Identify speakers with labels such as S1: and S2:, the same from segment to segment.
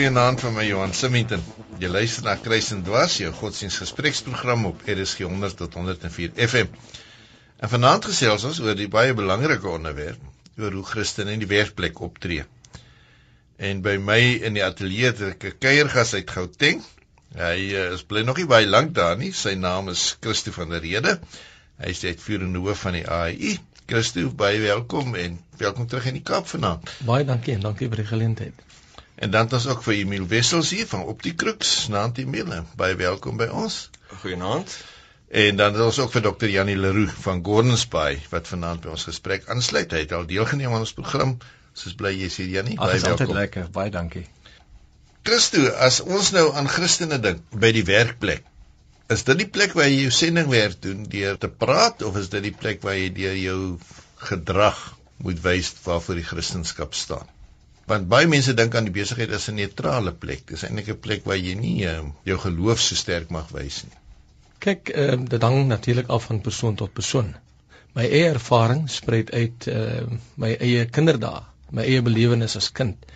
S1: Goeienaand van my Johan Simington. Jy luister na Kruis en Dwars, jou godsdienstgespreksprogram op RSG 100 tot 104 FM. En vanaand gesels ons oor die baie belangrike onderwerp oor hoe Christene in die werkplek optree. En by my in die ateljee het ek 'n kuiergas uit Gauteng. Hy uh, is bly nog nie baie lank daar nie. Sy naam is Christo van der Rede. Hy is die uitvoerende hoof van die AIU. Christo, baie welkom en welkom terug in die Kaap vanaand.
S2: Baie dankie en dankie vir die geleentheid.
S1: En dan het ons ook vir Emil Wessels hier van Optikrux, naand Emil, baie welkom by ons.
S3: Goeienaand.
S1: En dan het ons ook vir Dr. Janie Leroux van Gordons Bay wat vanaand by ons gesprek aansluit. Hy het al deelgeneem aan ons program. Soos bly jy sê Janie,
S2: baie welkom. Is lekker, baie dankie.
S1: Christo, as ons nou aan Christene dink by die werkplek, is dit die plek waar jy jou sendingwerk doen deur te praat of is dit die plek waar jy deur jou gedrag moet wys waarvoor die Christendom staan? Want baie mense dink aan die besigheid as 'n neutrale plek. Dis eintlik 'n plek waar jy nie uh, jou geloof so sterk mag wys nie.
S2: Kyk, uh, dit hang natuurlik af van persoon tot persoon. My eie ervaring spruit uit uh, my eie kinderdae, my eie belewenis as kind.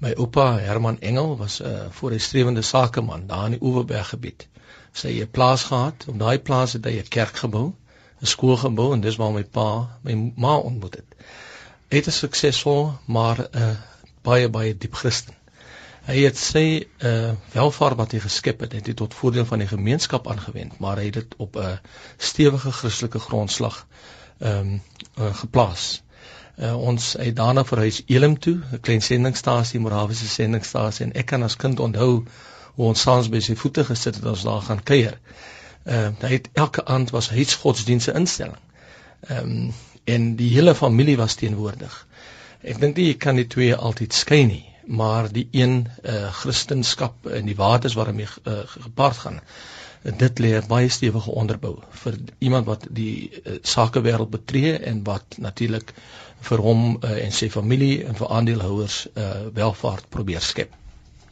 S2: My oupa Herman Engel was 'n uh, vooruitstrewende sakeman daar in die Oeverberg gebied. Sy het 'n plaas gehad, op daai plaas het hy 'n kerk gebou, 'n skool gebou en dis waar my pa my ma ontmoet het. Hy het 'n suksesvol maar 'n uh, baie baie diep Christen. Hy het sy uh welvaart wat hy geskep het, het hy tot voordeel van die gemeenskap aangewend, maar hy het dit op 'n stewige Christelike grondslag ehm um, uh, geplaas. Uh ons het daarna verhuis Elim toe, 'n klein sendingstasie, Morawiese sendingstasie en ek kan as kind onthou hoe ons saans by sy voete gesit het ons daar gaan kuier. Ehm uh, hy het elke aand was hy godsdienste instelling. Ehm um, en die hele familie was teenwoordig. Ek dink nie jy kan die twee altyd skei nie, maar die een uh Christendom in die waters waarmee uh, gepaard gaan. Dit lê baie stewige onderbou vir iemand wat die uh, sakewêreld betree en wat natuurlik vir hom uh, en sy familie en vir aandeelhouers uh welvaart probeer skep.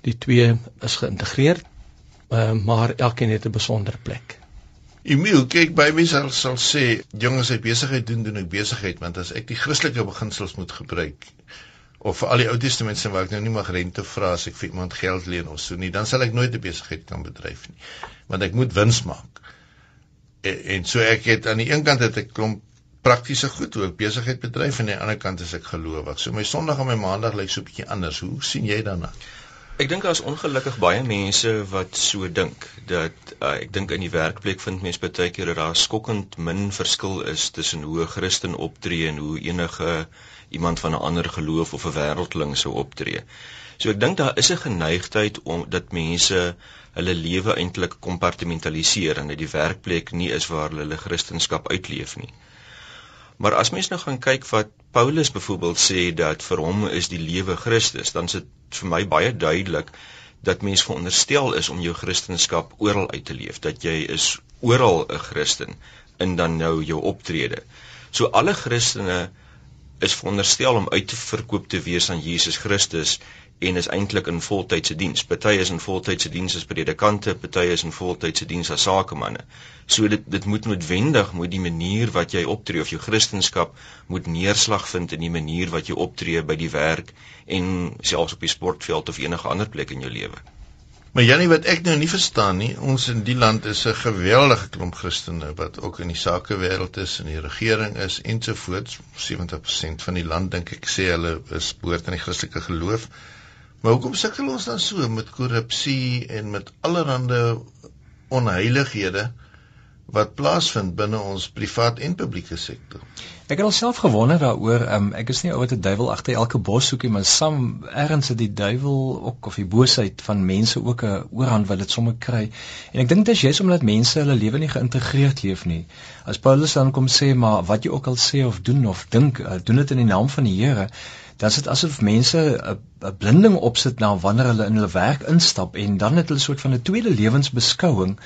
S2: Die twee is geïntegreer, uh, maar elkeen het 'n besondere plek.
S1: Emiel, kyk by my sal sal sê, jongens, ek besigheid doen doen ek besigheid, want as ek die Christelike beginsels moet gebruik of vir al die Ou Testament se waar ek nou nie mag rente vra as ek vir iemand geld leen of so nie, dan sal ek nooit 'n besigheid kan bedryf nie. Want ek moet wins maak. En, en so ek het aan die een kant het ek klomp praktiese goed hoe ek besigheid bedryf en aan die ander kant is ek gelowig. So my Sondag en my Maandag lyk so 'n bietjie anders. Hoe sien jy daarna?
S3: Ek dink daar's ongelukkig baie mense wat so dink dat uh, ek dink in die werkplek vind mense baie keer dat daar skokkend min verskil is tussen hoe 'n Christen optree en hoe enige iemand van 'n ander geloof of 'n wêreldling sou optree. So ek dink daar is 'n geneigtheid om dat mense hulle lewe eintlik kompartmentaliseer en dat die werkplek nie is waar hulle hulle Christendom uitleef nie. Maar as mens nou gaan kyk wat Paulus byvoorbeeld sê dat vir hom is die lewe Christus, dan is dit vir my baie duidelik dat mens veronderstel is om jou Christendom oral uit te leef, dat jy is oral 'n Christen in dan nou jou optrede. So alle Christene is veronderstel om uit te verkoop te wees aan Jesus Christus en is eintlik in voltydse diens. Party is in voltydse diens as predikante, party is in voltydse diens as sakemanne. So dit dit moet noodwendig moet die manier wat jy optree of jou kristendom moet neerslag vind in die manier wat jy optree by die werk en selfs op die sportveld of enige ander plek in jou lewe.
S1: Maar Jannie wat ek nou nie verstaan nie, ons in die land is 'n geweldige klomp Christene wat ook in die sakewêreld is en die regering is ensovoorts. 70% van die land dink ek sê hulle is behoort aan die Christelike geloof. Maar hoekom sukkel ons dan so met korrupsie en met allerlei onheilighede wat plaasvind binne ons privaat en publieke sektor?
S2: Ek het alself gewonder daaroor. Um, ek is nie oor die duiwel agter elke bos soekie, maar sam ergens het die duiwel ook of die boosheid van mense ook 'n oorhand wat dit sommer kry. En ek dink dit is juist omdat mense hulle lewe nie geïntegreerd leef nie. As Paulus dan kom sê, maar wat jy ook al sê of doen of dink, uh, doen dit in die naam van die Here dan is dit asof mense 'n blinding opsit na wanneer hulle in hulle werk instap en dan het hulle 'n soort van 'n tweede lewensbeskouing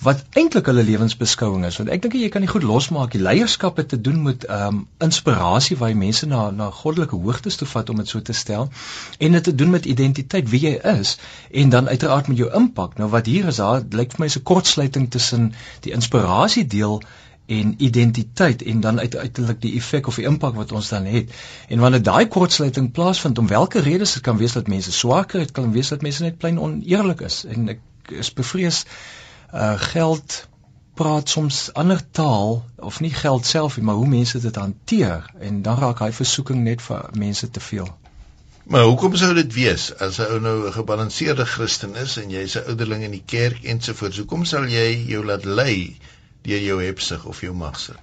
S2: wat eintlik hulle lewensbeskouing is. Want ek dink jy kan nie goed losmaak die leierskap het te doen met ehm um, inspirasie waar jy mense na na goddelike hoogtes toe vat om dit so te stel en dit te doen met identiteit wie jy is en dan uiteraard met jou impak. Nou wat hier is daar lyk vir my so 'n kortsluiting tussen die inspirasie deel
S4: en identiteit en dan uiteindelik die effek of die impak wat ons dan het. En wanneer daai kortsluiting plaasvind om watter redes dit kan wees dat mense swaker het, kan wees dat mense net plain oneerlik is en ek is bevrees uh geld praat soms ander taal of nie geld self nie, maar hoe mense dit hanteer en dan raak hy versoeking net vir mense te veel.
S1: Maar hoekom sou dit wees as 'n ou nou 'n gebalanseerde Christen is en jy's 'n ouderling in die kerk ensovoorts? Hoekom sal jy jou laat lei deur jou hebsug of jou magsig?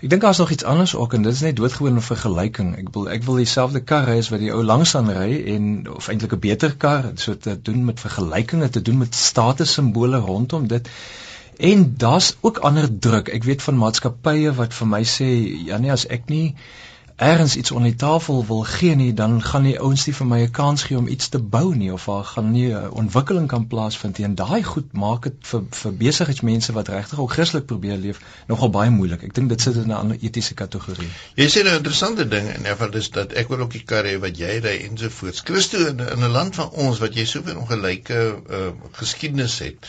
S4: Ek dink daar's nog iets anders ook en dit is net doodgewone vergelyking. Ek wil ek wil dieselfde kar hê as wat die ou langs aan ry en of eintlik 'n beter kar, so te doen met vergelykinge, te doen met status simbole rondom dit. En daar's ook ander druk. Ek weet van maatskappye wat vir my sê, ja nee, as ek nie ergens iets onder die tafel wil gee nie, dan gaan die ouens nie vir my 'n kans gee om iets te bou nie of daar gaan nie 'n ontwikkeling kan plaasvind nie. En daai goed maak dit vir vir besigheidsmense wat regtig ook Christelik probeer leef nogal baie moeilik. Ek dink dit sit in 'n ander etiese kategorie.
S1: Jy sê 'n nou interessante ding en effe dis dat ek wil ook die kar hê wat jy ry ensovoorts. Christo in 'n land van ons wat jy soveel ongelyke uh, geskiedenis het.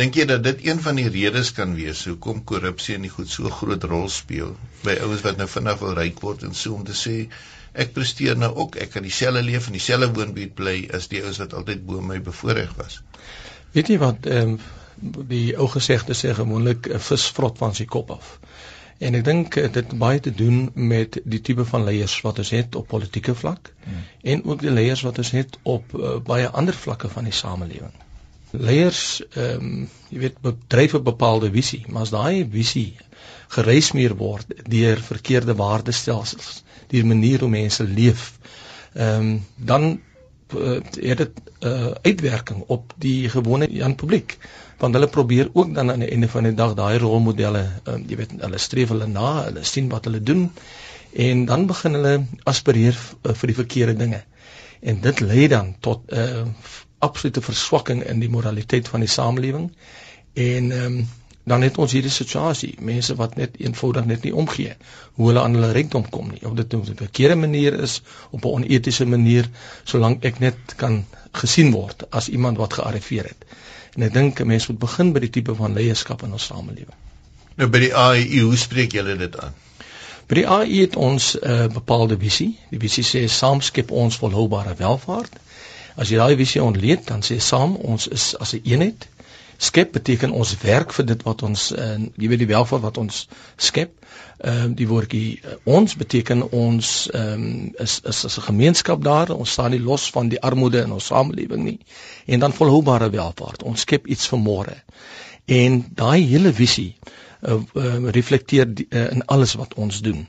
S1: Dink jy dat dit een van die redes kan wees hoekom korrupsie in die goed so groot rol speel by ouens wat nou vinnig wil ryk word en so om te sê ek presteer nou ook ek kan dieselfde leef in dieselfde woonbuurt bly as die ouens wat altyd bo my bevoordeel was.
S2: Weet jy wat ehm um, die ou gesegde sê gewoonlik 'n vis vrot van sy kop af. En ek dink dit het baie te doen met die tipe van leiers wat ons het op politieke vlak hmm. en ook die leiers wat ons het op uh, baie ander vlakke van die samelewing leiers ehm um, jy weet bedryf 'n bepaalde visie, maar as daai visie gereismeer word deur verkeerde waardestelsels, die manier hoe mense leef, ehm um, dan uh, het dit 'n uh, uitwerking op die gewone Jan publiek want hulle probeer ook dan aan die einde van die dag daai rolmodelle um, jy weet hulle streef hulle na hulle sien wat hulle doen en dan begin hulle aspireer uh, vir die verkeerde dinge. En dit lei dan tot 'n uh, absolute verswakking in die moraliteit van die samelewing. En ehm um, dan het ons hierdie situasie, mense wat net eenvoudig net nie omgee hoe hulle aan hulle rykdom kom nie. Of dit nou op 'n verkeerde manier is, op 'n onetiese manier, solank ek net kan gesien word as iemand wat gearriveer het. En ek dink 'n mens moet begin by die tipe van leierskap in ons samelewing.
S1: Nou by die AEU, hoe spreek julle dit aan?
S2: By die AEU het ons 'n uh, bepaalde visie. Die visie sê saam skep ons volhoubare welvaart. As jy daai visie ontleed, dan sê saam ons is as 'n een eenheid. Skep beteken ons werk vir dit wat ons uh, jy weet die welvaart wat ons skep. Ehm uh, die woordjie uh, ons beteken ons ehm um, is is as 'n gemeenskap daar. Ons staan nie los van die armoede in ons samelewing nie. En dan volhoubare welvaart. Ons skep iets vir môre. En daai hele visie uh, uh, reflekteer die, uh, in alles wat ons doen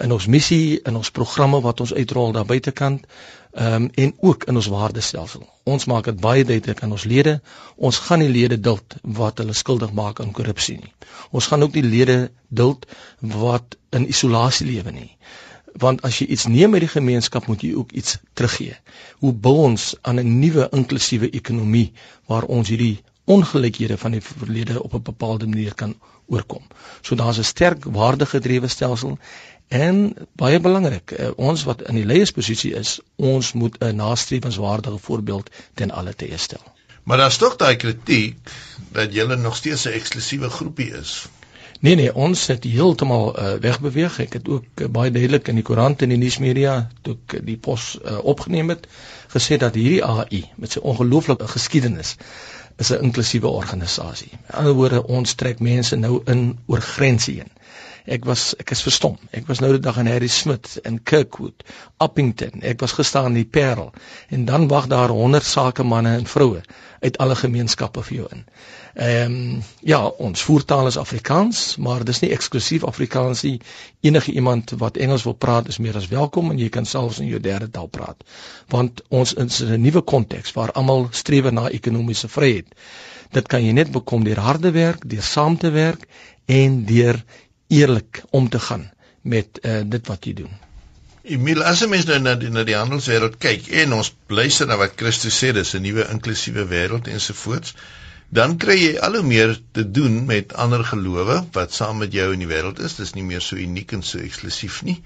S2: in ons missie, in ons programme wat ons uitrol daar buitekant, um, en ook in ons waardestelsel. Ons maak dit baie duidelik aan ons lede, ons gaan nie lede duld wat hulle skuldig maak aan korrupsie nie. Ons gaan ook nie lede duld wat in isolasie lewe nie. Want as jy iets neem uit die gemeenskap, moet jy ook iets teruggee. Hoe bou ons aan 'n nuwe inklusiewe ekonomie waar ons hierdie ongelykhede van die verlede op 'n bepaalde manier kan oorkom. So daar's 'n sterk waardegedrewe stelsel En baie belangrik, uh, ons wat in die leiersposisie is, ons moet 'n nastreefenswaardige voorbeeld ten alle tye stel.
S1: Maar daar's tog daai kritiek dat julle nog steeds 'n eksklusiewe groepie is.
S2: Nee nee, ons het heeltemal uh, wegbeweeg. Ek het ook uh, baie duidelik in die koerant en die nuusmedia toe ek die pos uh, opgeneem het, gesê dat hierdie AI met sy ongelooflike geskiedenis is 'n inklusiewe organisasie. In ander woorde, ons trek mense nou in oor grense heen ek was ek is verstom. Ek was nou die dag in Harry Smith in Kirkwood, Uppington. Ek was gestaan in die Parel en dan wag daar 100 sakemanne en vroue uit alle gemeenskappe vir jou in. Ehm um, ja, ons voertaal is Afrikaans, maar dis nie eksklusief Afrikaans nie. Enige iemand wat Engels wil praat is meer as welkom en jy kan selfs in jou derde taal praat. Want ons is in 'n nuwe konteks waar almal streef na ekonomiese vryheid. Dit kan jy net bekom deur harde werk, deur saam te werk en deur eerlik om te gaan met uh, dit wat jy doen.
S1: Emil, as 'n mens nou na die, na die handelswêreld kyk en ons luister na wat Christus sê, dis 'n nuwe inklusiewe wêreld ensovoorts, dan kry jy al hoe meer te doen met ander gelowe wat saam met jou in die wêreld is. Dis nie meer so uniek en so eksklusief nie.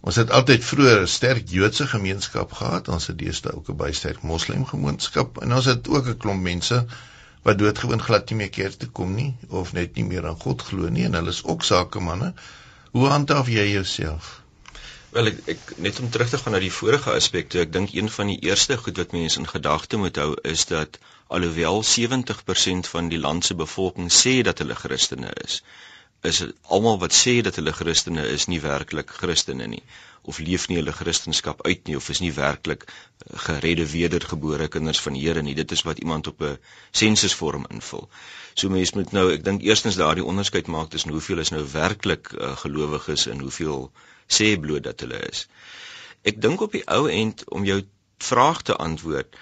S1: Ons het altyd vroeër 'n sterk Joodse gemeenskap gehad. Ons het deesdae ook 'n baie sterk Moslem gemeenskap en ons het ook 'n klomp mense wat doodgewoon glad nie meer keer te kom nie of net nie meer aan God glo nie en hulle is ook sakemanne. Hoe handhaaf jy jouself?
S3: Wel ek, ek net om terug te gaan na die vorige aspekte, ek dink een van die eerste goed wat mense in gedagte moet hou is dat alhoewel 70% van die land se bevolking sê dat hulle Christene is, is almal wat sê dat hulle Christene is nie werklik Christene nie of leef nie hulle Christendom uit nie of is nie werklik eh, geredde wedergebore kinders van die Here nie. Dit is wat iemand op 'n sensusvorm invul. So mense moet nou, ek dink eerstens daardie onderskeid maak tussen hoeveel is nou werklik uh, gelowiges en hoeveel sê bloot dat hulle is. Ek dink op die ou end om jou vraag te antwoord,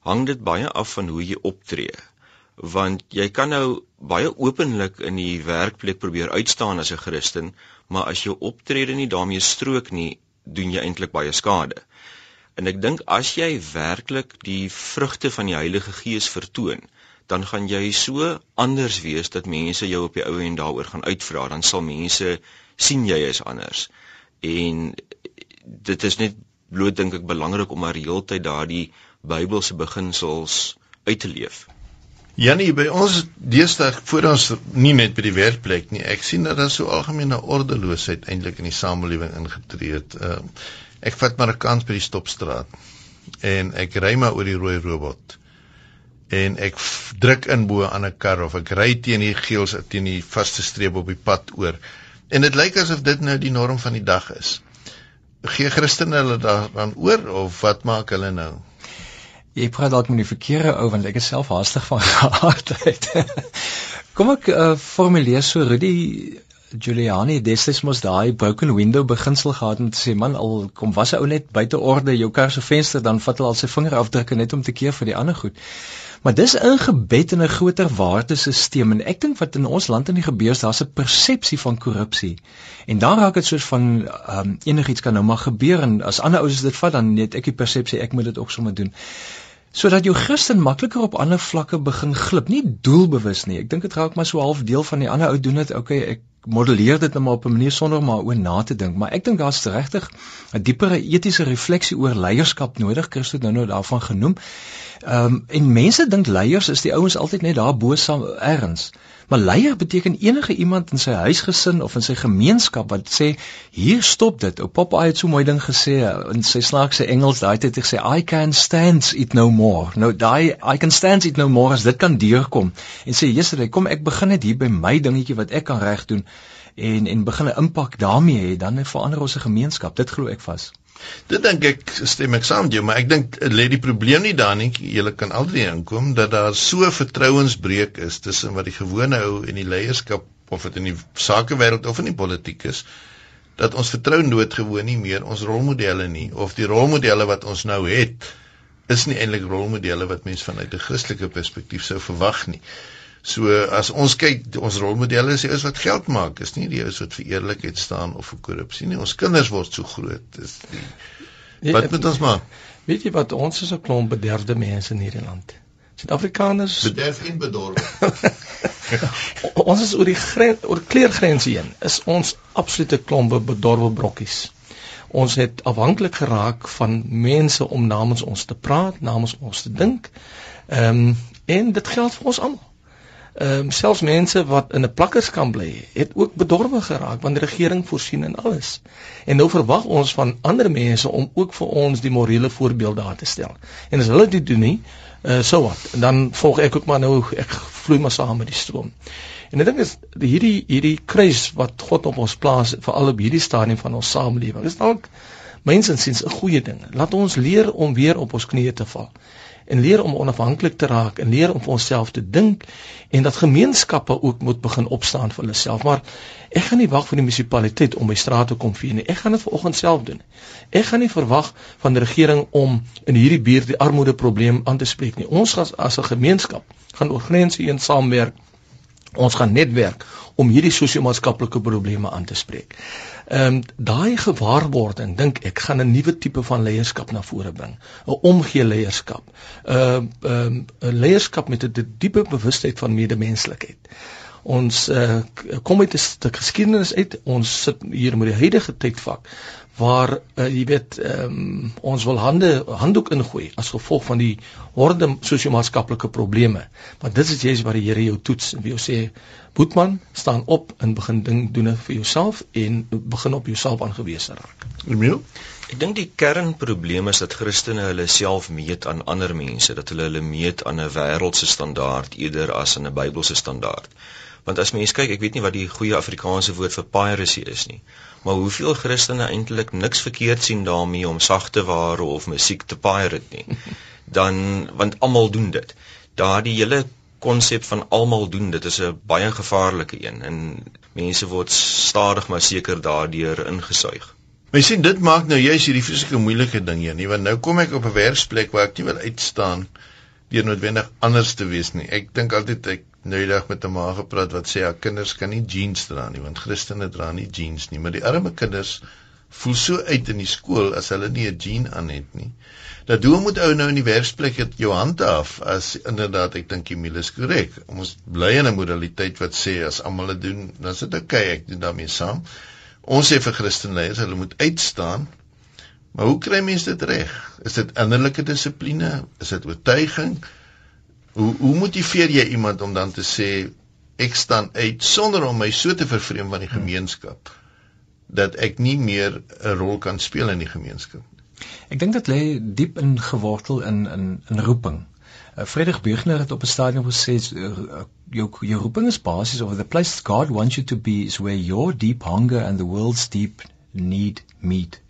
S3: hang dit baie af van hoe jy optree want jy kan nou baie openlik in die werkplek probeer uitstaan as 'n Christen, maar as jou optrede nie daarmee strook nie, doen jy eintlik baie skade. En ek dink as jy werklik die vrugte van die Heilige Gees vertoon, dan gaan jy so anders wees dat mense jou op die ou en daaroor gaan uitvra, dan sal mense sien jy is anders. En dit is net bloot dink ek belangrik om maar heeltyd daardie Bybelse beginsels uit te leef.
S1: Janie, by ons deesdae voor ons nie net by die werkplek nie. Ek sien dat daar so algemene ordeloosheid eintlik in die samelewing ingetree het. Uh, ek vat maar 'n kans by die stopstraat en ek ry maar oor die rooi robot. En ek druk in bo aan 'n kar of ek ry teen die geels teen die vaste streep op die pad oor. En dit lyk asof dit nou die norm van die dag is. Gee Christene hulle daaraan oor of wat maak hulle nou?
S4: Jy praat dalk met die verkeerde ou want ek is self haastig van geaardheid. Kom ek uh, formuleer so Rudy Giuliani destyds mos daai broken window beginsel gehad om te sê man al kom was 'n ou net buite orde jou kar se venster dan vat hulle al sy vingerafdrukke net om te keer vir die ander goed. Maar dis ingebed in 'n groter waardesisteem en ek dink wat in ons land in die gebeur is daar's 'n persepsie van korrupsie. En dan raak dit soos van um, enigiets kan nou maar gebeur en as ander ouens dit vat dan net ek die persepsie ek moet dit ook sommer doen sodat jou Christen makliker op ander vlakke begin glip, nie doelbewus nie. Ek dink dit raak maar so half deel van die ander ou doen dit. Okay, ek modelleer dit net maar op 'n manier sonder maar oor na te dink, maar ek dink daar's regtig 'n diepere etiese refleksie oor leierskap nodig. Christus het nou nou daarvan genoem. Ehm um, en mense dink leiers is die ouens altyd net daar bo saam ergens. Maar leier beteken enige iemand in sy huisgesin of in sy gemeenskap wat sê hier stop dit. Ou Papa het so mooi ding gesê in sy snaakse Engels daai het gesê I can stand it no more. Nou daai I can stand it no more as dit kan deurkom en sê Jesus, kom ek begin net hier by my dingetjie wat ek kan reg doen en en begin 'n impak daarmee hê, dan verander ons se gemeenskap. Dit glo ek vas.
S1: Dit dink ek stem ek saam met jou, maar ek dink lê die probleem nie daar nie. Jy kan altyd inkom dat daar so vertrouensbreuk is tussen wat die gewone ou en die leierskap of dit in die sakewêreld of in die politiek is dat ons vertrou noodgewoon nie meer ons rolmodelle nie of die rolmodelle wat ons nou het is nie eintlik rolmodelle wat mense vanuit 'n Christelike perspektief sou verwag nie. So as ons kyk, ons rolmodelle is die ouens wat geld maak, is nie die ouens wat vir eerlikheid staan of vir korrupsie nie. Ons kinders word so groot. Dis die nee, Wat moet ons maak?
S2: Weet jy wat ons is 'n klomp bederfde mense in hierdie land. Suid-Afrikaners
S1: bederf en bedorwe.
S2: ons is oor die grens oor kleurgrense heen. Is ons absolute klompe bedorwe brokkies. Ons het afhanklik geraak van mense om namens ons te praat, namens ons te dink. Ehm um, en dit geld vir ons almal ehm um, selfs mense wat in 'n plakkerskamp bly, het ook bedorwe geraak want die regering voorsien in alles. En nou verwag ons van ander mense om ook vir ons die morele voorbeeld daar te stel. En as hulle dit doen nie, uh, so wat. En dan volg ek ook maar nou ek vloei maar saam met die stroom. En ek dink is hierdie hierdie kruis wat God op ons plaas veral op hierdie stadium van ons samelewing. Dis dalk mensensiens 'n goeie ding. Laat ons leer om weer op ons knieë te val en leer om onafhanklik te raak en leer om vir onsself te dink en dat gemeenskappe ook moet begin opstaan vir hulle self. Maar ek gaan nie wag vir die munisipaliteit om my straat te kom vee nie. Ek gaan dit vanoggend self doen. Ek gaan nie verwag van die regering om in hierdie buurt die armoede probleem aan te spreek nie. Ons gaan as 'n gemeenskap gaan oor grense heen saamwerk. Ons gaan netwerk om hierdie sosio-maatskaplike probleme aan te spreek. Ehm um, daai gewaarwording dink ek gaan 'n nuwe tipe van leierskap na vore bring, 'n omgee leierskap. 'n uh, ehm um, 'n leierskap met 'n diepe bewustheid van medemenslikheid. Ons uh, kom uit 'n stuk geskiedenis uit. Ons sit hier met die huidige tydvak waar uh, jy weet um, ons wil hande handdoek ingooi as gevolg van die horde sosio-maatskaplike probleme. Want dit is jy's wat die Here jou toets en wie jou sê Boetman staan op en begin ding doen vir jouself en begin op jouself aangewese raak.
S1: Emil
S3: Ek dink die kernprobleem is dat Christene hulle self meet aan ander mense, dat hulle hulle meet aan 'n wêreldse standaard eerder as aan 'n Bybelse standaard. Want as mens kyk, ek weet nie wat die goeie Afrikaanse woord vir piracy is nie, maar hoeveel Christene eintlik niks verkeerd sien daarmee om sagte ware of musiek te pirate nie. Dan want almal doen dit. Daardie hele konsep van almal doen dit is 'n baie gevaarlike een en mense word stadig maar seker daardeur ingesuig.
S1: My sien dit maak nou juist hierdie fisieke moeilike ding hier nie want nou kom ek op 'n werksplek waar ek nie wil uitstaan deur noodwendig anders te wees nie. Ek dink altyd ek nou die dag met 'n ma gepraat wat sê haar kinders kan nie jeans dra nie want Christene dra nie jeans nie, maar die arme kinders voel so uit in die skool as hulle nie 'n jean aan het nie. Dat hoe moet ou nou in die werksplek het jou hand af as inderdaad ek dink Emile is korrek. Ons bly in 'n modaliteit wat sê as almal dit doen, dan is dit oukei, okay, ek doen daarmee saam. Ons sê vir Christenleiers, hulle moet uitstaan. Maar hoe kry mense dit reg? Is dit innerlike dissipline? Is dit oortuiging? Hoe hoe motiveer jy iemand om dan te sê ek staan uit sonder om my so te vervreem van die gemeenskap dat ek nie meer 'n rol kan speel in die gemeenskap?
S4: Ek dink dit lê diep ingewortel in in in roeping. Uh, Friedrich Buechner het op 'n stadium gesê uh, jou jou roeping is basies of the place God wants you to be is where your deep hunger and the world's deep need meet.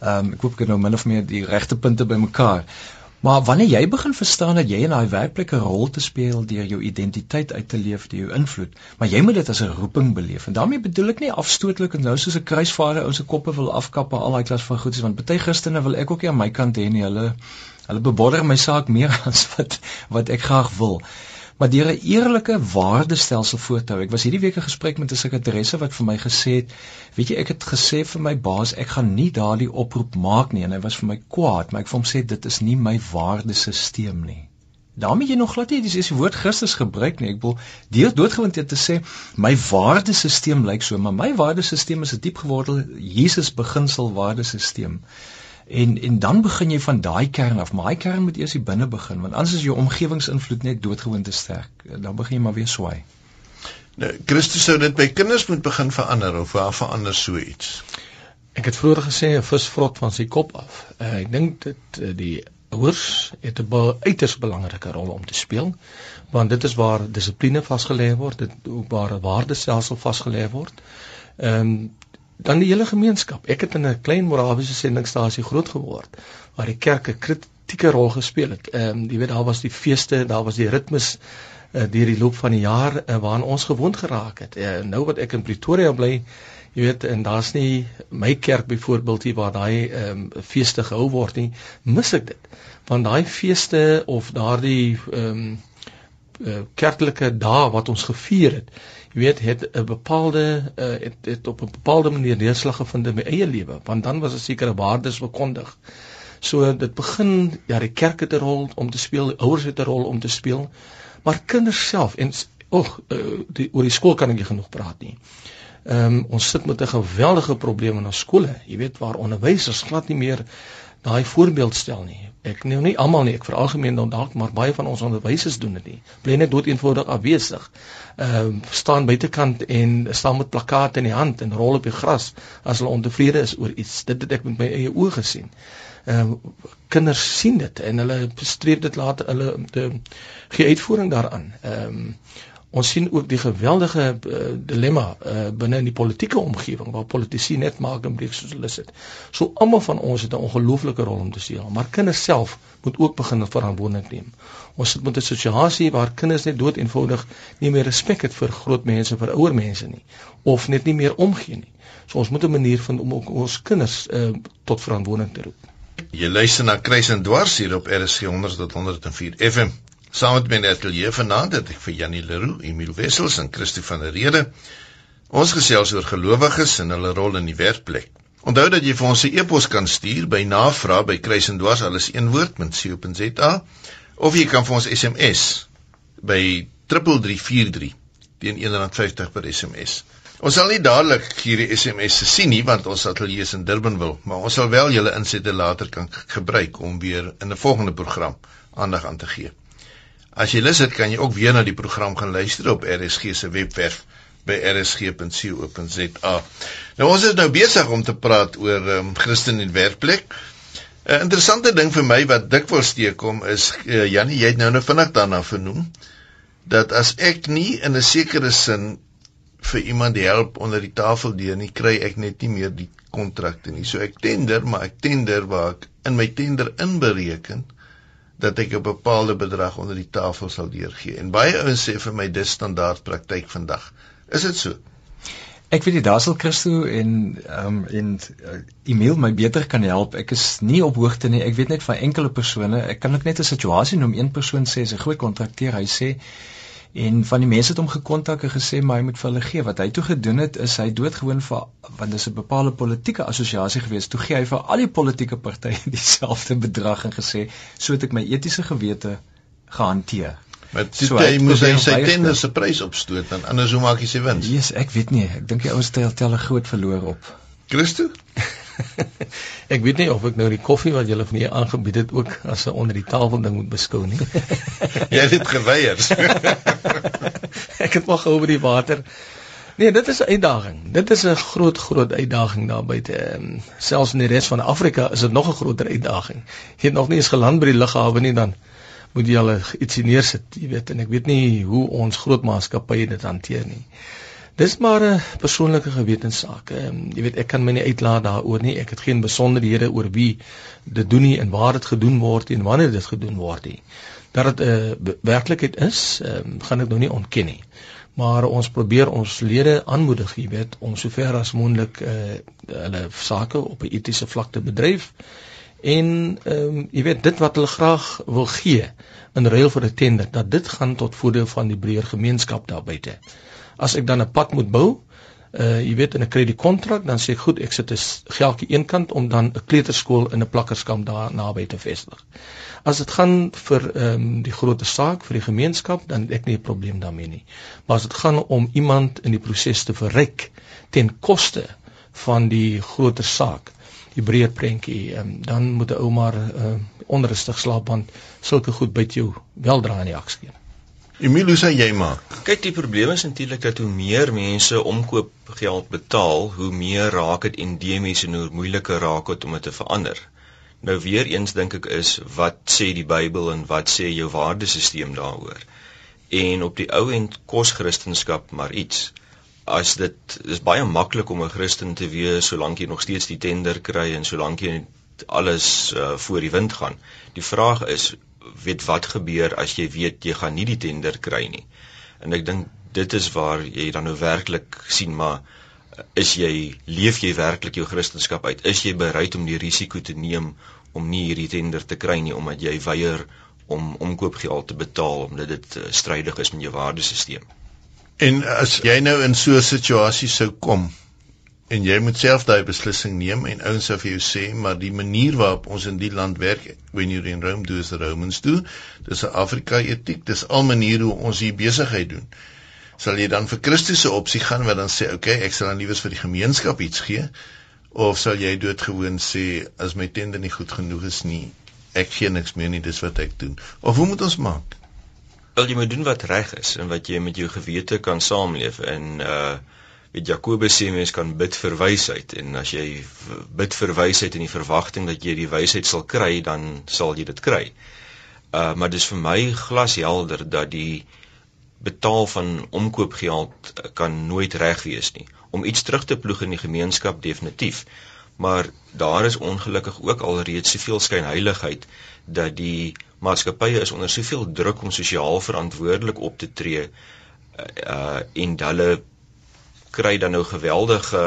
S4: Ehm um, ek hoop ek nou min of meer die regte punte bymekaar. Maar wanneer jy begin verstaan dat jy in daai werklike rol te speel deur jou identiteit uit te leef, deur jou invloed, maar jy moet dit as 'n roeping beleef. En daarmee bedoel ek nie afstootlik en nou soos 'n kruisvader ou se koppe wil afkap en al daai klas van goedes want baie Christene wil ek ook nie aan my kant hê nie. Hulle Hulle beborder my saak meer as wat wat ek graag wil. Maar deur 'n eerlike waardestelsel voor te hou. Ek was hierdie week 'n gesprek met 'n sekretaresse wat vir my gesê het, weet jy, ek het gesê vir my baas, ek gaan nie daardie oproep maak nie en hy was vir my kwaad, maar ek vir hom sê dit is nie my waardesisteem nie. daarmee jy nog glad nie dis die woord Christus gebruik nie. Ek wil deur doodgewoon te sê my waardesisteem lyk so, maar my waardesisteem is 'n diep gewortelde Jesus beginsel waardesisteem. En en dan begin jy van daai kern af, maar daai kern moet eers hier binne begin want anders is jou omgewingsinvloed net doodgewoon te sterk. Dan begin jy maar weer swaai.
S1: Nou, Christus sou dit by kinders moet begin verander of waar verander so iets.
S2: Ek het vroeër gesê 'n vis vrot van sy kop af. Uh, ek dink dit uh, die ouers het 'n uiters belangrike rol om te speel want dit is waar dissipline vasgelê word, dit waar 'n waardestelsel vasgelê word. Ehm um, dan die hele gemeenskap. Ek het in 'n klein Morawiese sendingstasie groot geword waar die kerk 'n kritieke rol gespeel het. Ehm um, jy weet daar was die feeste, daar was die ritmes uh, deur die loop van die jaar uh, waaraan ons gewoond geraak het. Uh, nou wat ek in Pretoria bly, jy weet en daar's nie my kerk byvoorbeeld hier waar daai ehm um, feeste gehou word nie, mis ek dit. Want daai feeste of daardie ehm um, uh, kerklike dae wat ons gevier het, jy weet het 'n bepaalde uh, het, het op 'n bepaalde manier neerslag gevind in my eie lewe want dan was 'n sekere waardes bekondig. So dit begin ja die kerk het 'n rol om te speel, ouers het 'n rol om te speel, maar kinders self en ag uh, die oor die skool kan ek nie genoeg praat nie. Ehm um, ons sit met 'n geweldige probleem in ons skole, jy weet waar onderwysers glad nie meer daai voorbeeld stel nie. Ek nou nie almal nie, ek veralgemeen dan dalk, maar baie van ons onderwysers doen dit nie. Bly net dood eenvoudig afwesig. Ehm uh, staan buitekant en staan met plakate in die hand en rol op die gras as hulle ontevrede is oor iets. Dit het ek met my eie oë gesien. Ehm uh, kinders sien dit en hulle streef dit later hulle te gee uitvoering daaraan. Ehm um, Ons sien ook die geweldige uh, dilemma uh, binne in die politieke omgewing waar politici net maak en breek soos hulle sit. So almal van ons het 'n ongelooflike rol om te speel, maar kinders self moet ook begin verantwoordelik neem. Ons sit met 'n situasie waar kinders net dood eenvoudig nie meer respek het vir groot mense, vir ouer mense nie of net nie meer omgee nie. So ons moet 'n manier vind om ook ons kinders uh, tot verantwoording te roep.
S1: Jy luister na Kruis en Dwars hier op RSG 100 tot 104 FM. Saam met my in die ateljee vanaand het ek vir Janie Leroux, Emile Wessels en Christo van der Rede ons gesels oor gelowiges en hulle rol in die werkplek. Onthou dat jy vir ons 'n e-pos kan stuur by navraag by kruisendwars alles een woord met co.za of jy kan vir ons SMS by 3343 teen R1.50 per SMS. Ons sal nie dadelik hierdie SMS se sien nie want ons ateljee is in Durban wil, maar ons sal wel julle insette later kan gebruik om weer in 'n volgende program aandag aan te gee. As jy lus het, kan jy ook weer na die program gaan luister op RSG se webwerf by rsg.co.za. Nou ons is nou besig om te praat oor um, Christen en werkplek. 'n Interessante ding vir my wat dikwels steekom is uh, Jannie, jy het nou nou vinnig daarna vernoem dat as ek nie in 'n sekere sin vir iemand help onder die tafel deur nie kry ek net nie meer die kontrakte nie. So ek tender, maar ek tender waar ek in my tender inbereken dat ek 'n bepaalde bedrag onder die tafel sal deurgee. En baie ouens sê vir my dis standaard praktyk vandag. Is dit so?
S4: Ek weet jy daar sal Christo en ehm um, en uh, Emil my beter kan help. Ek is nie op hoogte nie. Ek weet net van enkele persone. Ek kan ook net 'n situasie noem. Een persoon sê sy groot kontrakteur, hy sê En van die mense het hom gekontak en gesê maar hy moet vir hulle gee. Wat hy toe gedoen het is hy doodgewoon vir want dis 'n bepaalde politieke assosiasie gewees. Toe gee hy vir al die politieke partye dieselfde bedrag en gesê so het ek my etiese gewete gehanteer.
S1: Met so hy moet hy sy tender se prys opstoot en anders hoe maak hy sy wins?
S4: Jesus, ek weet nie. Ek dink die ouens tel tel 'n groot verloor op.
S1: Christo?
S2: ek weet nie of ek nou die koffie wat julle vir my aangebied het ook as 'n onder die tafel ding moet beskou nie.
S1: Jy het geweier.
S2: ek het maar gehou by die water. Nee, dit is 'n uitdaging. Dit is 'n groot groot uitdaging daar buite. Um, selfs in die res van Afrika is dit nog 'n groter uitdaging. Jy het nog nie eens geland by die lughawe nie dan moet jy al ietsie neersit, jy weet en ek weet nie hoe ons groot maatskappye dit hanteer nie. Dis maar 'n persoonlike gewetenssaak. Ehm jy weet ek kan my nie uitlaat daaroor nie. Ek het geen besonderhede oor wie dit doen nie en waar dit gedoen word en wanneer dit gedoen word nie. Dat dit 'n uh, werklikheid is, ehm um, gaan ek nou nie ontken nie. Maar ons probeer ons lede aanmoedig, jy weet, om sover as moontlik uh, hulle sake op 'n etiese vlak te bedryf. En ehm um, jy weet dit wat hulle graag wil gee in ruil vir 'n tender, dat dit gaan tot voordeel van die breër gemeenskap daar buite as ek dan 'n pad moet bou, uh jy weet in 'n kredietkontrak, dan sê ek goed, ek sit 'n geldjie eenkant om dan 'n kleuterskool in 'n plakkerskamp daar naby te vestig. As dit gaan vir ehm um, die groot saak vir die gemeenskap, dan het ek nie 'n probleem daarmee nie. Maar as dit gaan om iemand in die proses te verryk ten koste van die groter saak, die breër prentjie, um, dan moet 'n ou maar uh, onrustig slaap want sulke goed byt jou weldra in die akskeen.
S1: Emilio sê jy maar.
S3: Kyk, die probleem is natuurlik dat hoe meer mense omkoopgeld betaal, hoe meer raak dit endemies en hoe moeiliker raak dit om dit te verander. Nou weer eens dink ek is wat sê die Bybel en wat sê jou waardesisteem daaroor? En op die ou end kos Christendom maar iets. As dit is baie maklik om 'n Christen te wees solank jy nog steeds die tender kry en solank jy alles uh, voor die wind gaan. Die vraag is weet wat gebeur as jy weet jy gaan nie die tender kry nie. En ek dink dit is waar jy dan nou werklik sien maar is jy leef jy werklik jou kristendom uit? Is jy bereid om die risiko te neem om nie hierdie tender te kry nie omdat jy weier om omkoopgeld te betaal omdat dit uh, strydig is met jou waardesisteem?
S1: En as jy nou in so 'n situasie sou kom, en jy moet self daai beslissing neem en ouens sou vir jou sê maar die manier waarop ons in die land werk when you in Rome do as the Romans do dis 'n Afrika etiek dis al maniere hoe ons hier besigheid doen. Sal jy dan vir Christus se opsie gaan wat dan sê okay ek sal dan liewes vir die gemeenskap iets gee of sal jy doodgewoon sê as my tender nie goed genoeg is nie ek gee niks meer nie dis wat ek doen. Of hoe moet ons maak?
S3: Wil jy moet doen wat reg is en wat jy met jou gewete kan saamleef en uh weet Jakobus sê mens kan bid vir wysheid en as jy bid vir wysheid in die verwagting dat jy die wysheid sal kry dan sal jy dit kry. Uh maar dis vir my glashelder dat die betaal van omkoopgeld kan nooit reg wees nie. Om iets terug te ploeg in die gemeenskap definitief. Maar daar is ongelukkig ook al reeds soveel skynheiligheid dat die maatskappye is onder soveel druk om sosiaal verantwoordelik op te tree uh en hulle kry dan nou geweldige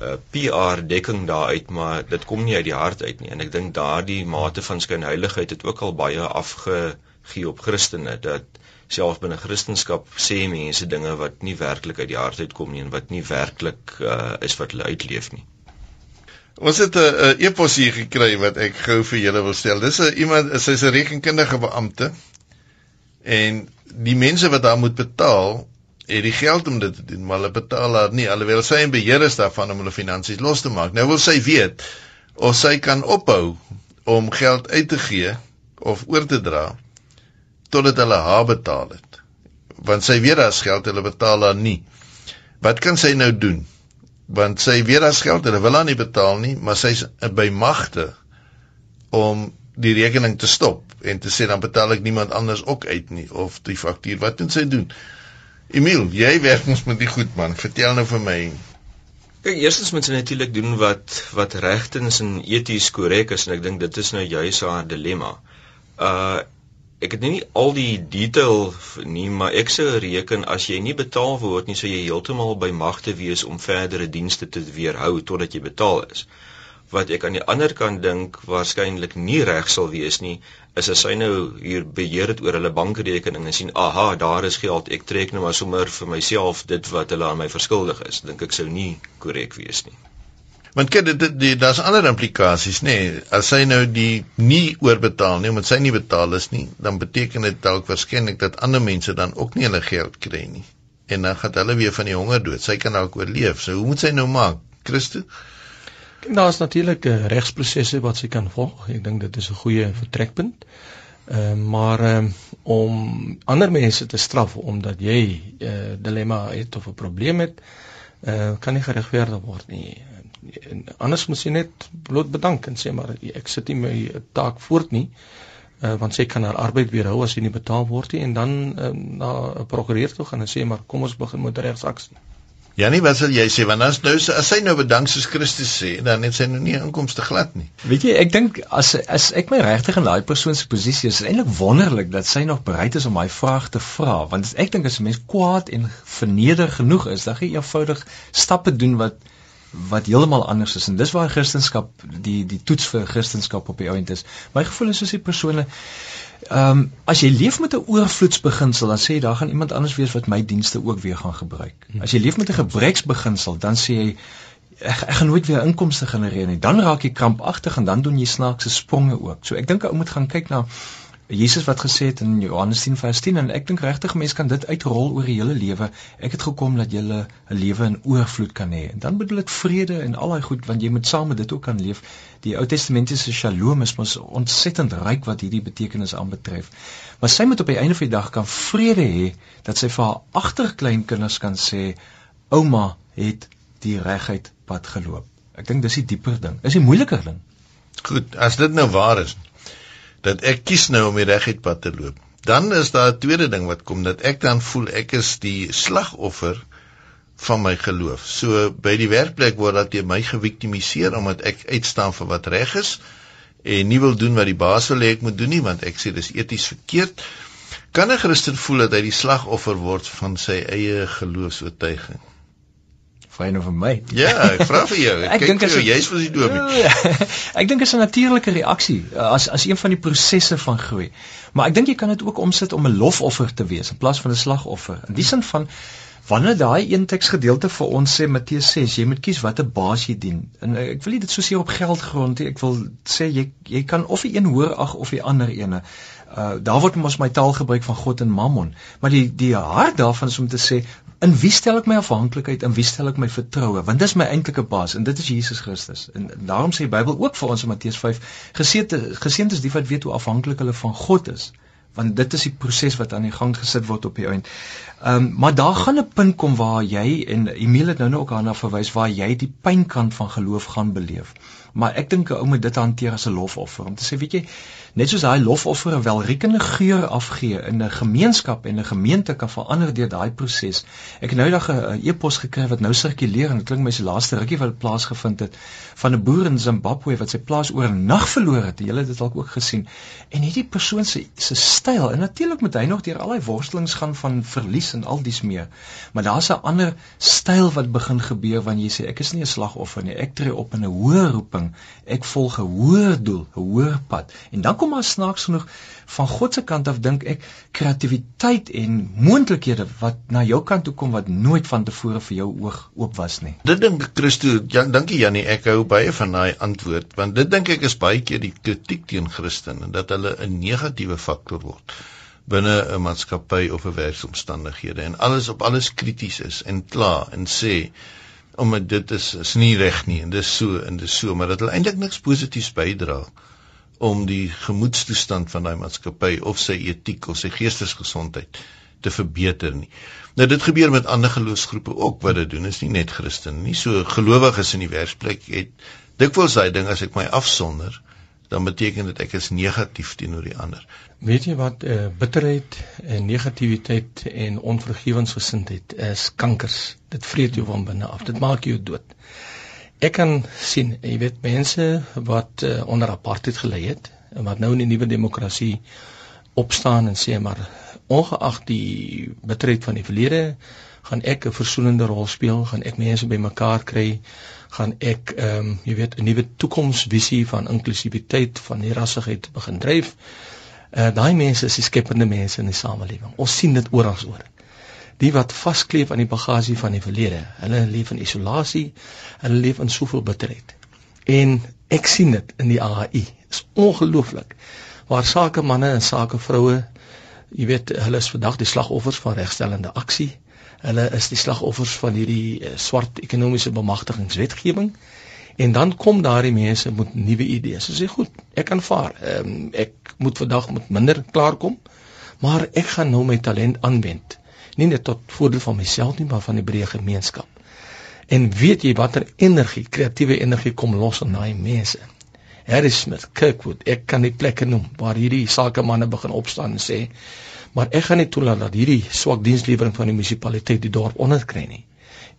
S3: uh, PR dekking daaruit maar dit kom nie uit die hart uit nie en ek dink daardie mate van skynheiligheid het ook al baie afgegee op Christene dat selfs binne Christendom sê mense dinge wat nie werklik uit die hart uitkom nie en wat nie werklik uh, is wat hulle uitleef nie.
S1: Ons het 'n e-pos hier gekry wat ek gou vir julle wil stel. Dis 'n iemand, sy's 'n rekenkundige beampte en die mense wat daar moet betaal het die geld om dit te doen, maar hulle betaal haar nie alhoewel sy in beheer is daarvan om hulle finansies los te maak. Nou wil sy weet of sy kan ophou om geld uit te gee of oor te dra totdat hulle haar betaal het. Want sy weet daar's geld, hulle betaal haar nie. Wat kan sy nou doen? Want sy weet daar's geld, hulle wil haar nie betaal nie, maar sy's by magte om die rekening te stop en te sê dan betaal ek niemand anders ook uit nie of die faktuur. Wat moet sy doen? Emil, jy werk ons met die goed man. Vertel nou vir my.
S3: Kyk, eerstens moet sy natuurlik doen wat wat regtens en eties korrek is en ek dink dit is nou juis haar dilemma. Uh ek het nie al die detail nie, maar ek sou reken as jy nie betaal word nie, sou jy heeltemal by magte wees om verdere dienste te weerhou totdat jy betaal is wat ek aan die ander kant dink waarskynlik nie reg sal wees nie is as hy nou hier beheer het oor hulle bankrekening en sien aha daar is geld ek trek nou maar sommer vir myself dit wat hulle aan my verskuldig is. Dink ek sou nie korrek wees nie.
S1: Want kyk dit, dit daar's ander implikasies nê. Nee. as hy nou die nie oorbetaal nie omdat sy nie betaal is nie dan beteken dit dalk waarskynlik dat ander mense dan ook nie hulle geld kry nie. En dan gaan hulle weer van die honger dood. Sy kan dalk oorleef. So hoe moet sy nou maak? Christus
S2: Kyk, daar is natuurlik uh, regsprosesse wat sy kan volg. Ek dink dit is 'n goeie vertrekpunt. Ehm uh, maar um, om ander mense te straf omdat jy 'n uh, eh, dilemma het of 'n probleem het, eh uh, kan nie geregverdig word nie. En anders moet jy net bloot bedank en sê maar ek sit nie my taak voort nie. Uh, want sy kan haar arbeid weerhou as sy nie betaal word nie en dan uh, na 'n prokureur toe gaan en sê maar kom ons begin met regsaksie.
S1: Janie, wat sal jy sê want as nou as sy nou bedank soos Christus sê, dan het sy nou nie inkomste glad nie.
S4: Weet jy, ek dink as as ek my regtig in daai persoon se posisie is, is eintlik wonderlik dat sy nog bereid is om my vraag te vra, want ek dink as 'n mens kwaad en verneder genoeg is, dan gee jy eenvoudig stappe doen wat wat heeltemal anders is en dis waar Christendom die die toets vir Christendom op die ount is. My gevoel is soos die persone Ehm um, as jy leef met 'n oorvloedsbeginsel, dan sê jy daar gaan iemand anders wees wat my dienste ook weer gaan gebruik. Hmm. As jy leef met 'n gebreksbeginsel, dan sê jy ek, ek gaan nooit weer inkomste genereer nie. Dan raak jy krampagtig en dan doen jy snaakse spronge ook. So ek dink ou moet gaan kyk na Jesus wat gesê het in Johannes 10 vers 10 en ek dink regtig mense kan dit uitrol oor die hele lewe. Ek het gekom dat jy 'n lewe in oorvloed kan hê. En dan bedoel ek vrede en al daai goed want jy moet saam met dit ook kan leef. Die Ou Testamentiese Shalom is mos ontsettend ryk wat hierdie betekenis aanbetref. Maar sy moet op die einde van die dag kan vrede hê dat sy vir haar agterkleinkinders kan sê ouma het die regheid pad geloop. Ek dink dis die dieper ding. Is die moeiliker ding.
S1: Goed, as dit nou waar is, dat ek kies nou om die reguit pad te loop. Dan is daar 'n tweede ding wat kom dat ek dan voel ek is die slagoffer van my geloof. So by die werkplek word dat jy my geviktimiseer omdat ek uitstaan vir wat reg is en nie wil doen wat die baas wil hê ek moet doen nie want ek sê dis eties verkeerd. Kan 'n Christen voel dat hy die slagoffer word van sy eie geloofsvertuiging?
S4: Vra nou vir my.
S1: Ja, ek vra vir jou. Ek vir jou, jy's vir die dominee. Ja,
S4: ek dink is 'n natuurlike reaksie as as een van die prosesse van groei. Maar ek dink jy kan dit ook omsit om 'n lofoffer te wees in plaas van 'n slagoffer. In die sin van wanneer daai een teksgedeelte vir ons sê Matteus 6, jy moet kies watter baas jy dien. En ek wil nie dit so seer op geld grond nie. Ek wil sê jy jy kan of die een hoor ag of die ander ene. Uh daar word mos my taal gebruik van God en Mammon, maar die die hart daarvan is om te sê in wie stel ek my afhanklikheid en wie stel ek my vertroue want dis my eintlike baas en dit is Jesus Christus en daarom sê die Bybel ook vir ons in Matteus 5 geseënd geseënd is die wat weet hoe afhanklik hulle van God is want dit is die proses wat aan die gang gesit word op die eind. Ehm um, maar daar gaan 'n punt kom waar jy en Emile het nou nou ook daarna verwys waar jy die pynkant van geloof gaan beleef. Maar ek dink 'n ou moet dit hanteer as 'n lofoffer om te sê weet jy net soos daai lofoffer 'n welriekende geur afgee in 'n gemeenskap en 'n gemeente kan verander deur daai proses. Ek het nou dag 'n e-pos gekry wat nou sirkuleer en dit klink my se laaste rukkie wat plaasgevind het van 'n boer in Zimbabwe wat sy plaas oornag verloor het. Jy het dit dalk ook gesien. En hierdie persoon se se styl en natuurlik moet hy nog deur al daai worstelings gaan van verlies en al dies meer. Maar daar's 'n ander styl wat begin gebeur wanneer jy sê ek is nie 'n slagoffer nie. Ek tree op in 'n hoër roeping. Ek volg 'n hoër doel, 'n hoër pad. En dan kom maar snaaks genoeg van God se kant af dink ek kreatiwiteit en moontlikhede wat na jou kant toe kom wat nooit van tevore vir jou oog oop was nie.
S1: Dit dink Christo, ja, dankie Jannie, ek hou baie van daai antwoord want dit dink ek is baie keer die kritiek teen Christene dat hulle 'n negatiewe faktor word binne 'n maatskappy of 'n werksomstandighede en alles op alles krities is en kla en sê omdat dit is is nie reg nie en dis so en dis so maar dat hulle eintlik niks positiefs bydra om die gemoedstoestand van daai maatskappy of sy etiek of sy geestesgesondheid te verbeter nie. Nou dit gebeur met ander geloofsgroepe ook wat dit doen. Is nie net Christen nie. So gelowiges in die werksplek het dikwels daai ding as ek my afsonder, dan beteken dit ek is negatief teenoor die ander.
S2: Weet jy wat uh, bitterheid en negativiteit en onvergewensgesindheid is kankers. Dit vreet jou van binne af. Dit maak jou dood. Ek kan sien, jy weet mense wat uh, onder apartheid gelei het en wat nou in die nuwe demokrasie opstaan en sê maar ongeag die bitterheid van die verlede gaan ek 'n versoenende rol speel, gaan ek mense bymekaar kry, gaan ek ehm um, jy weet 'n nuwe toekomsvisie van inklusiwiteit, van rassigheid begin dryf. Uh daai mense is die skepende mense in die samelewing. Ons sien dit oral oor. Die wat vaskleef aan die bagasie van die verlede, hulle leef in isolasie, hulle leef in soveel bitterheid. En ek sien dit in die AHI. Dit is ongelooflik. Waar sakemanne en sakevroue jy weet hulle is vandag die slagoffers van regstellende aksie. Hulle is die slagoffers van hierdie uh, swart ekonomiese bemagtigingswetgewing. En dan kom daardie mense met nuwe idees. Hulle sê goed, ek kan vaar. Ehm um, ek moet vandag met minder klaarkom, maar ek gaan nou my talent aanwend. Nie net tot voordeel van myself nie, maar van die breë gemeenskap. En weet jy watter energie, kreatiewe energie kom los in daai mense? Harry Smith, Kirkwood, ek kan die plekke noem waar hierdie sakemanne begin opstaan en sê, maar ek gaan nie toelaat dat hierdie swak dienslewering van die munisipaliteit die dorp onderkry nie.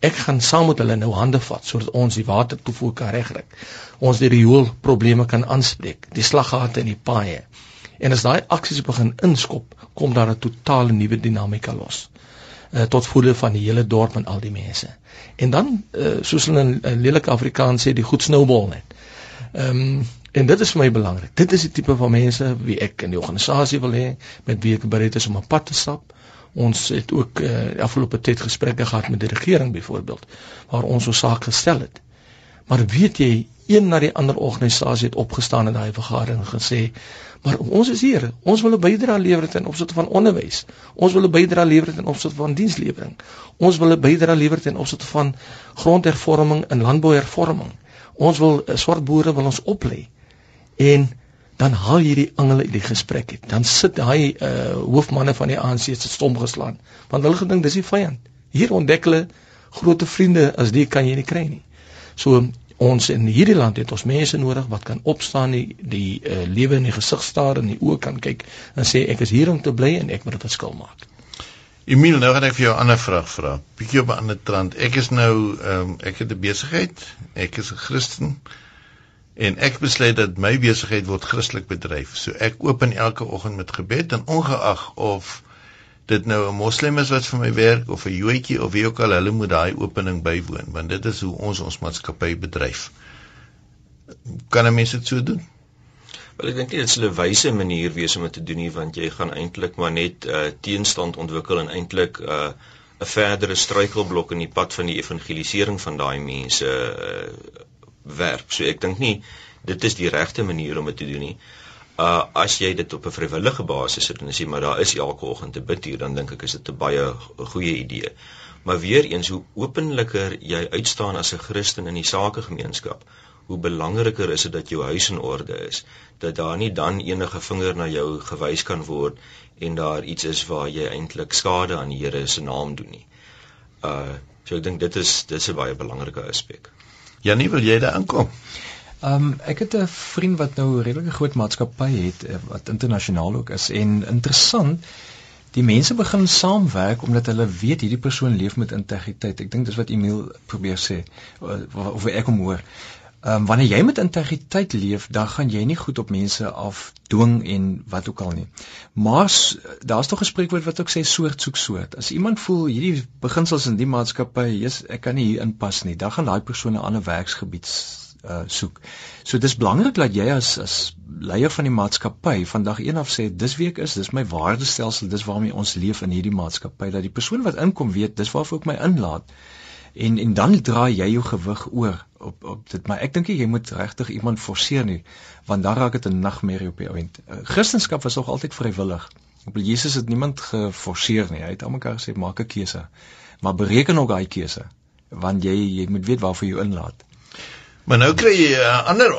S2: Ek gaan saam met hulle nou hande vat sodat ons die watertoevoer kan regkry. Ons die rioolprobleme kan aanspreek, die slaggate in die paaie. En as daai aksies begin inskop, kom daar 'n totale nuwe dinamika los. Uh, tot voordeel van die hele dorp en al die mense. En dan uh, soos hulle in, in lelike Afrikaans sê, die goed snowball net. Ehm um, En dit is vir my belangrik. Dit is die tipe van mense wie ek in die organisasie wil hê, met wie ek bereid is om 'n pad te stap. Ons het ook uh, afgelope tyd gesprekke gehad met die regering byvoorbeeld waar ons so saak gestel het. Maar weet jy, een na die ander organisasie het opgestaan in daai vergadering gesê, "Maar ons is hier. Ons wil 'n bydrae lewer ten opsigte van onderwys. Ons wil 'n bydrae lewer ten opsigte van dienslewering. Ons wil 'n bydrae lewer ten opsigte van grondhervorming en landbouhervorming. Ons wil uh, swart boere wil ons oplei." En dan haal hierdie engele die gesprek het. Dan sit daai uh hoofmanne van die ANC se stom geslaan. Want hulle gedink dis die vyand. Hier ontdek hulle groot vriende as die kan jy nie kry nie. So ons in hierdie land het ons mense nodig wat kan opstaan die die uh, lewe in die gesig staar en die oë kan kyk en sê ek is hier om te bly en ek moet 'n verskil maak.
S1: Emil, nou gaan ek vir jou 'n ander vraag vra. Bietjie op 'n ander trant. Ek is nou ehm um, ek het 'n besigheid. Ek is 'n Christen en ek besluit dat my besigheid word Christelik bedryf. So ek open elke oggend met gebed en ongeag of dit nou 'n moslim is wat vir my werk of 'n Joodjie of wie ook al, hulle moet daai opening bywoon want dit is hoe ons ons maatskappy bedryf. Kan 'n mens dit so doen?
S3: Wel ek dink dit sou 'n wyse manier wees om dit te doen nie want jy gaan eintlik maar net uh, teenstand ontwikkel en eintlik 'n uh, 'n verdere struikelblok in die pad van die evangelisering van daai mense uh, werk. So ek dink nie dit is die regte manier om dit te doen nie. Uh as jy dit op 'n vrywillige basis doen en sê maar daar is elke oggend te bid hier, dan dink ek is dit 'n baie goeie idee. Maar weer eens hoe openliker jy uitstaan as 'n Christen in die sakegemeenskap, hoe belangriker is dit dat jou huis in orde is, dat daar nie dan enige vinger na jou gewys kan word en daar iets is waar jy eintlik skade aan die Here se naam doen nie. Uh so ek dink dit is dis 'n baie belangrike aspek.
S1: Janie, wil jy daar aankom?
S4: Ehm um, ek het 'n vriend wat nou redelike groot maatskappy het eh, wat internasionaal ook is en interessant die mense begin saamwerk omdat hulle weet hierdie persoon leef met integriteit. Ek dink dis wat Emil probeer sê eh, of ek hom hoor. Ehm um, wanneer jy met integriteit leef, dan gaan jy nie goed op mense afdwing en wat ook al nie. Maar daar's tog 'n spreekwoord wat ook sê soort soek soort. As iemand voel hierdie beginsels in die maatskappy, jy's ek kan nie hier inpas nie, dan gaan daai persoon 'n ander werksgebied uh soek. So dis belangrik dat jy as as leier van die maatskappy vandag een af sê dis wie ek is, dis my waardestelsel, dis waarmee ons leef in hierdie maatskappy dat die persoon wat inkom weet dis waarvoor ek my inlaat en en dan draai jy jou gewig oor op op dit maar ek dink jy moet regtig iemand forceer nie want dan raak dit 'n nagmerrie op die ount. Uh, Christendom was nog altyd vrywillig Op Jesus het niemand geforseer nie. Hy het almekaar gesê maak 'n keuse. Maar bereken ook daai keuse want jy jy moet weet waarvoor jy inlaat.
S1: Maar nou kry jy 'n ander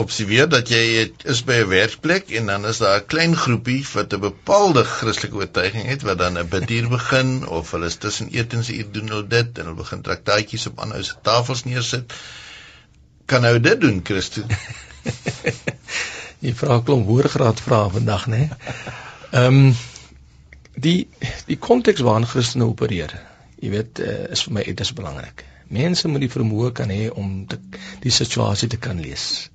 S1: opsie weer dat jy is by 'n werkplek en dan is daar 'n klein groepie wat 'n bepaalde Christelike oortuiging het wat dan 'n bidduur begin of hulle is tussen etensuur doen hulle dit en hulle begin traktaatjies op ander se tafels neersit. Kan nou dit doen, Christo?
S2: jy vra klomp hoërgraad vrae vandag, né? Ehm um, die die konteks waarin Christene opereer. Jy weet, uh, is vir my dit is belangrik. Mense moet die vermoë kan hê om te, die situasie te kan lees.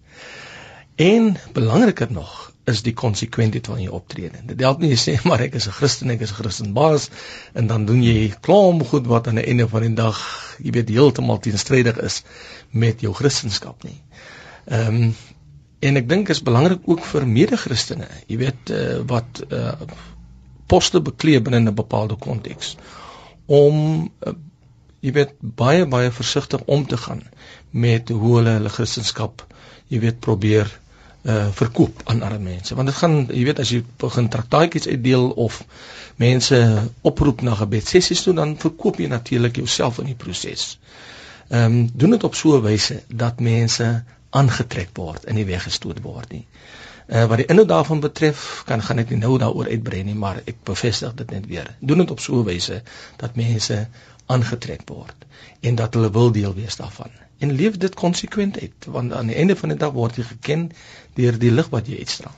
S2: En belangriker nog is die konsekwentheid van jou optrede. Dit help nie jy sê maar ek is 'n Christen, ek is 'n Christen baas en dan doen jy klomp goed wat aan die einde van die dag, jy weet, heeltemal teenstrydig is met jou Christendom nie. Ehm um, en ek dink is belangrik ook vir mede-Christene, jy weet uh, wat uh, poste beklee binne 'n bepaalde konteks om uh, jy weet baie baie versigtig om te gaan met hoe hulle hulle Christendom jy weet probeer uh verkoop aan ander mense want dit gaan jy weet as jy begin traktaatjies uitdeel of mense oproep na gebed sessies toe dan verkoop jy natuurlik jouself in die proses. Ehm um, doen dit op so 'n wyse dat mense aangetrek word en nie weggestoot word nie. Uh wat die inhoud daarvan betref, kan gaan ek nie nou daaroor uitbrei nie, maar ek bevestig dit net weer. Doen dit op so 'n wyse dat mense aangetrek word en dat hulle wil deel wees daarvan. En leef dit konsekwent uit, want aan die einde van die dag word jy geken deur die lig wat jy uitstraal.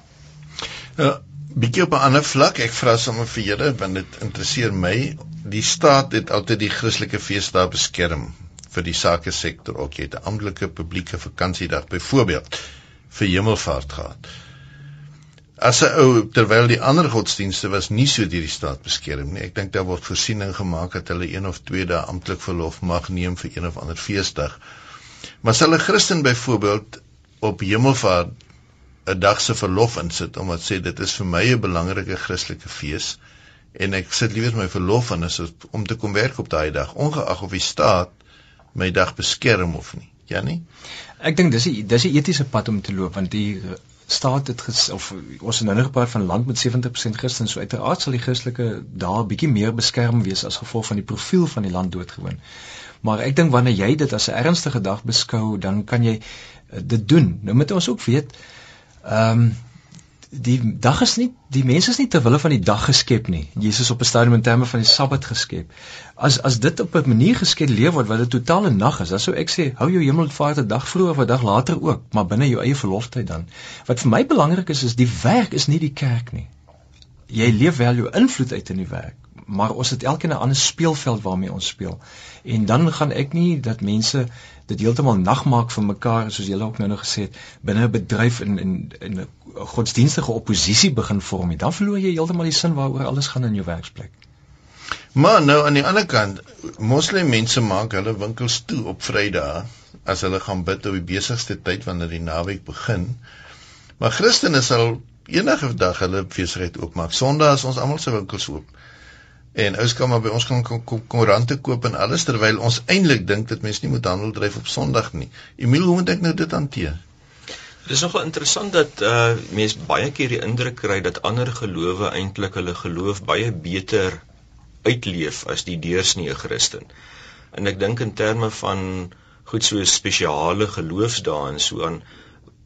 S1: Ja, bietjie op 'n ander vlak, ek vra sommer vir julle want dit interesseer my. Die staat het altyd die Christelike feesdae beskerm vir die sake sektor ook jy het 'n amptelike publieke vakansiedag byvoorbeeld vir hemelvaart gehad. As 'n ou terwyl die ander godsdienste was nie so deur die staat beskerm nie. Ek dink daar word voorsiening gemaak dat hulle een of twee dae amptelik verlof mag neem vir een of ander feesdag. Maar as hulle Christen byvoorbeeld op hemelvaart 'n dag se verlof insit omdat sê dit is vir my 'n belangrike Christelike fees en ek sit liewer my verlof in as om te kom werk op daai dag ongeag of die staat my dag beskerm of nie. Ja nie?
S4: Ek dink dis 'n dis 'n etiese pad om te loop want die staat het ges, of ons het nou nog gepraat van land met 70% Christen so uiteraard sal die Christelike daar bietjie meer beskerm wees as gevolg van die profiel van die land doodgewoon. Maar ek dink wanneer jy dit as 'n ernstige dag beskou, dan kan jy uh, dit doen. Nou moet ons ook weet ehm um, die dag is nie die mense is nie ter wille van die dag geskep nie. Jesus op 'n stadium in terme van die Sabbat geskep. As as dit op 'n manier geskeduleer word wat 'n totale nag is, dan sou ek sê hou jou hemelvaart 'n dag vroeër of 'n dag later ook, maar binne jou eie verloftyd dan. Wat vir my belangrik is is die werk is nie die kerk nie. Jy leef wel jou invloed uit in die werk, maar ons het elkeen 'n ander speelveld waarmee ons speel. En dan gaan ek nie dat mense dit heeltemal nag maak vir mekaar soos julle ook nou nou gesê het binne 'n bedryf in in in 'n godsdienstige oppositie begin vorm nie. Dan verloor jy heeltemal die sin waaroor alles gaan in jou werksplek.
S1: Maar nou aan die ander kant, moslim mense maak hulle winkels toe op Vrydag as hulle gaan bid op die besigste tyd wanneer die naweek begin. Maar Christene sal enige dag hulle besigheid oopmaak. Sondag is ons almal se winkels oop en ou kan maar by ons kan koerante koop en alles terwyl ons eintlik dink dat mense nie moet handel dryf op Sondag nie. Emil, hoe moet ek nou dit hanteer?
S3: Dit is nogal interessant dat uh mense baie keer die indruk kry dat ander gelowe eintlik hulle geloof baie beter uitleef as die deursnee Christen. En ek dink in terme van goed so spesiale geloofsdae en so aan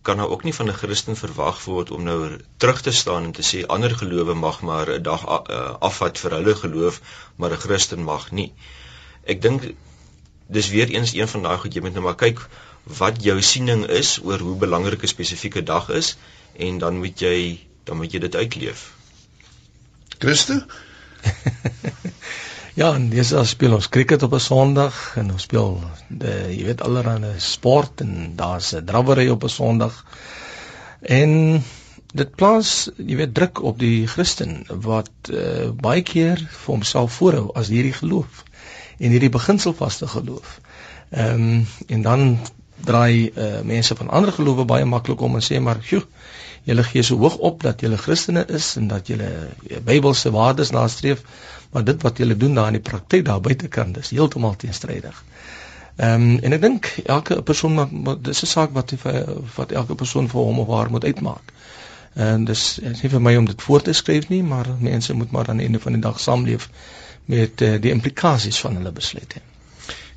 S3: kan nou ook nie van 'n Christen verwag word om nou terug te staan en te sê ander gelowe mag maar 'n dag uh, afvat vir hulle geloof, maar 'n Christen mag nie. Ek dink dis weer eens een van daai goed jy moet nou maar kyk wat jou siening is oor hoe belangrik 'n spesifieke dag is en dan moet jy dan moet jy dit uitleef.
S1: Christen
S2: Ja, en dis as speel ons cricket op 'n Sondag en ons speel die jy weet allerlei sport en daar's 'n drawery op 'n Sondag. En dit plaas jy weet druk op die Christen wat uh, baie keer vir homself voorhou as hierdie geloof en hierdie beginselvaste geloof. Ehm um, en dan draai uh, mense van ander gelowe baie maklik om en sê maar, "Sjoe, julle gee so hoog op dat julle Christene is en dat julle Bybelse waardes nastreef." maar dit wat julle doen daar in die praktyk daar buitekant is heeltemal teenstrydig. Ehm um, en ek dink elke persoon maar dis 'n saak wat wat elke persoon vir hom of haar moet uitmaak. En dis is nie vir my om dit voor te skryf nie, maar mense moet maar aan die einde van die dag saamleef met uh, die implikasies van hulle besluite.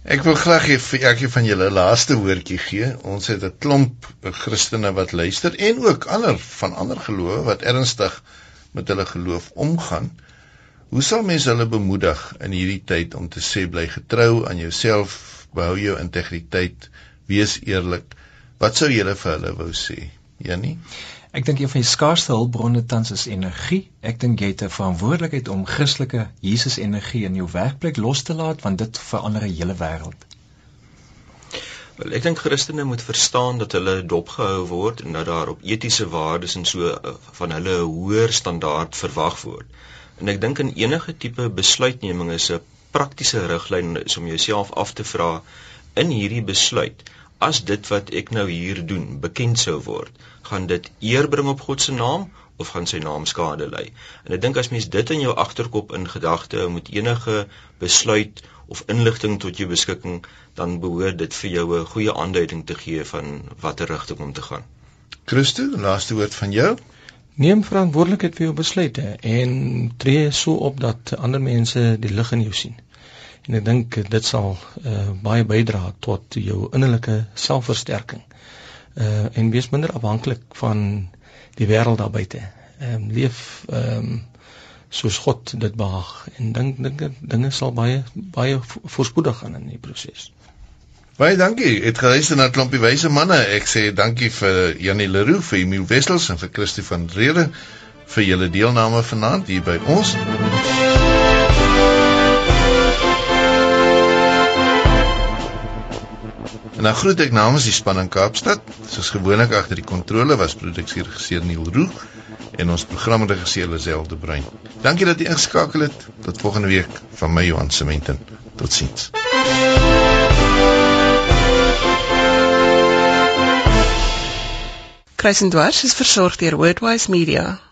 S1: Ek wil graag hê vir elkeen van julle 'n laaste woordjie gee. Ons het 'n klomp Christene wat luister en ook ander van ander gelowe wat ernstig met hulle geloof omgaan. Hoe sal mense hulle bemoedig in hierdie tyd om te sê bly getrou aan jouself, behou jou integriteit, wees eerlik? Wat sou julle vir hulle wou sê? Jannie?
S4: Ek dink een van die skaarsste hulpbronne tans is energie. Ek dink jy het 'n verantwoordelikheid om Christelike Jesus energie in jou werkplek los te laat want dit verander die hele wêreld.
S3: Wel, ek dink Christene moet verstaan dat hulle dopgehou word en dat daar op etiese waardes en so eh, van hulle 'n hoër standaard verwag word. En ek dink in enige tipe besluitneming is 'n praktiese riglyn om jouself af te vra in hierdie besluit as dit wat ek nou hier doen bekend sou word, gaan dit eer bring op God se naam of gaan sy naam skade lei? En ek dink as mens dit in jou agterkop in gedagte moet enige besluit of inligting tot jou beskikking, dan behoort dit vir jou 'n goeie aanduiding te gee van watter rigting om te gaan.
S1: Christo, laaste woord van jou.
S2: Neem verantwoordelikheid vir jou besluite en tree so op dat ander mense die lig in jou sien en ek dink dit sal uh, baie bydra tot jou innerlike selfversterking uh en wees minder afhanklik van die wêreld daar buite. Ehm um, leef ehm um, soos God dit behaag en dink dink dinge sal baie baie voorspoedig gaan in die proses.
S1: Baie dankie. Het geluister na klompie wyse manne. Ek sê dankie vir Janie Leroux, vir Emil Wessels en vir Christie van Rede vir julle deelname vanaand hier by ons. En dan groet ek namens die span in Kaapstad. Soos gewoonlik agter die kontrole was produksieregisseur Neil Roo en ons programregisseur Liselde Bruin. Dankie dat jy ingeskakel het. Tot volgende week van my Johan Sementen. Totsiens.
S5: Kruisendwars is versorg deur Worldwide Media.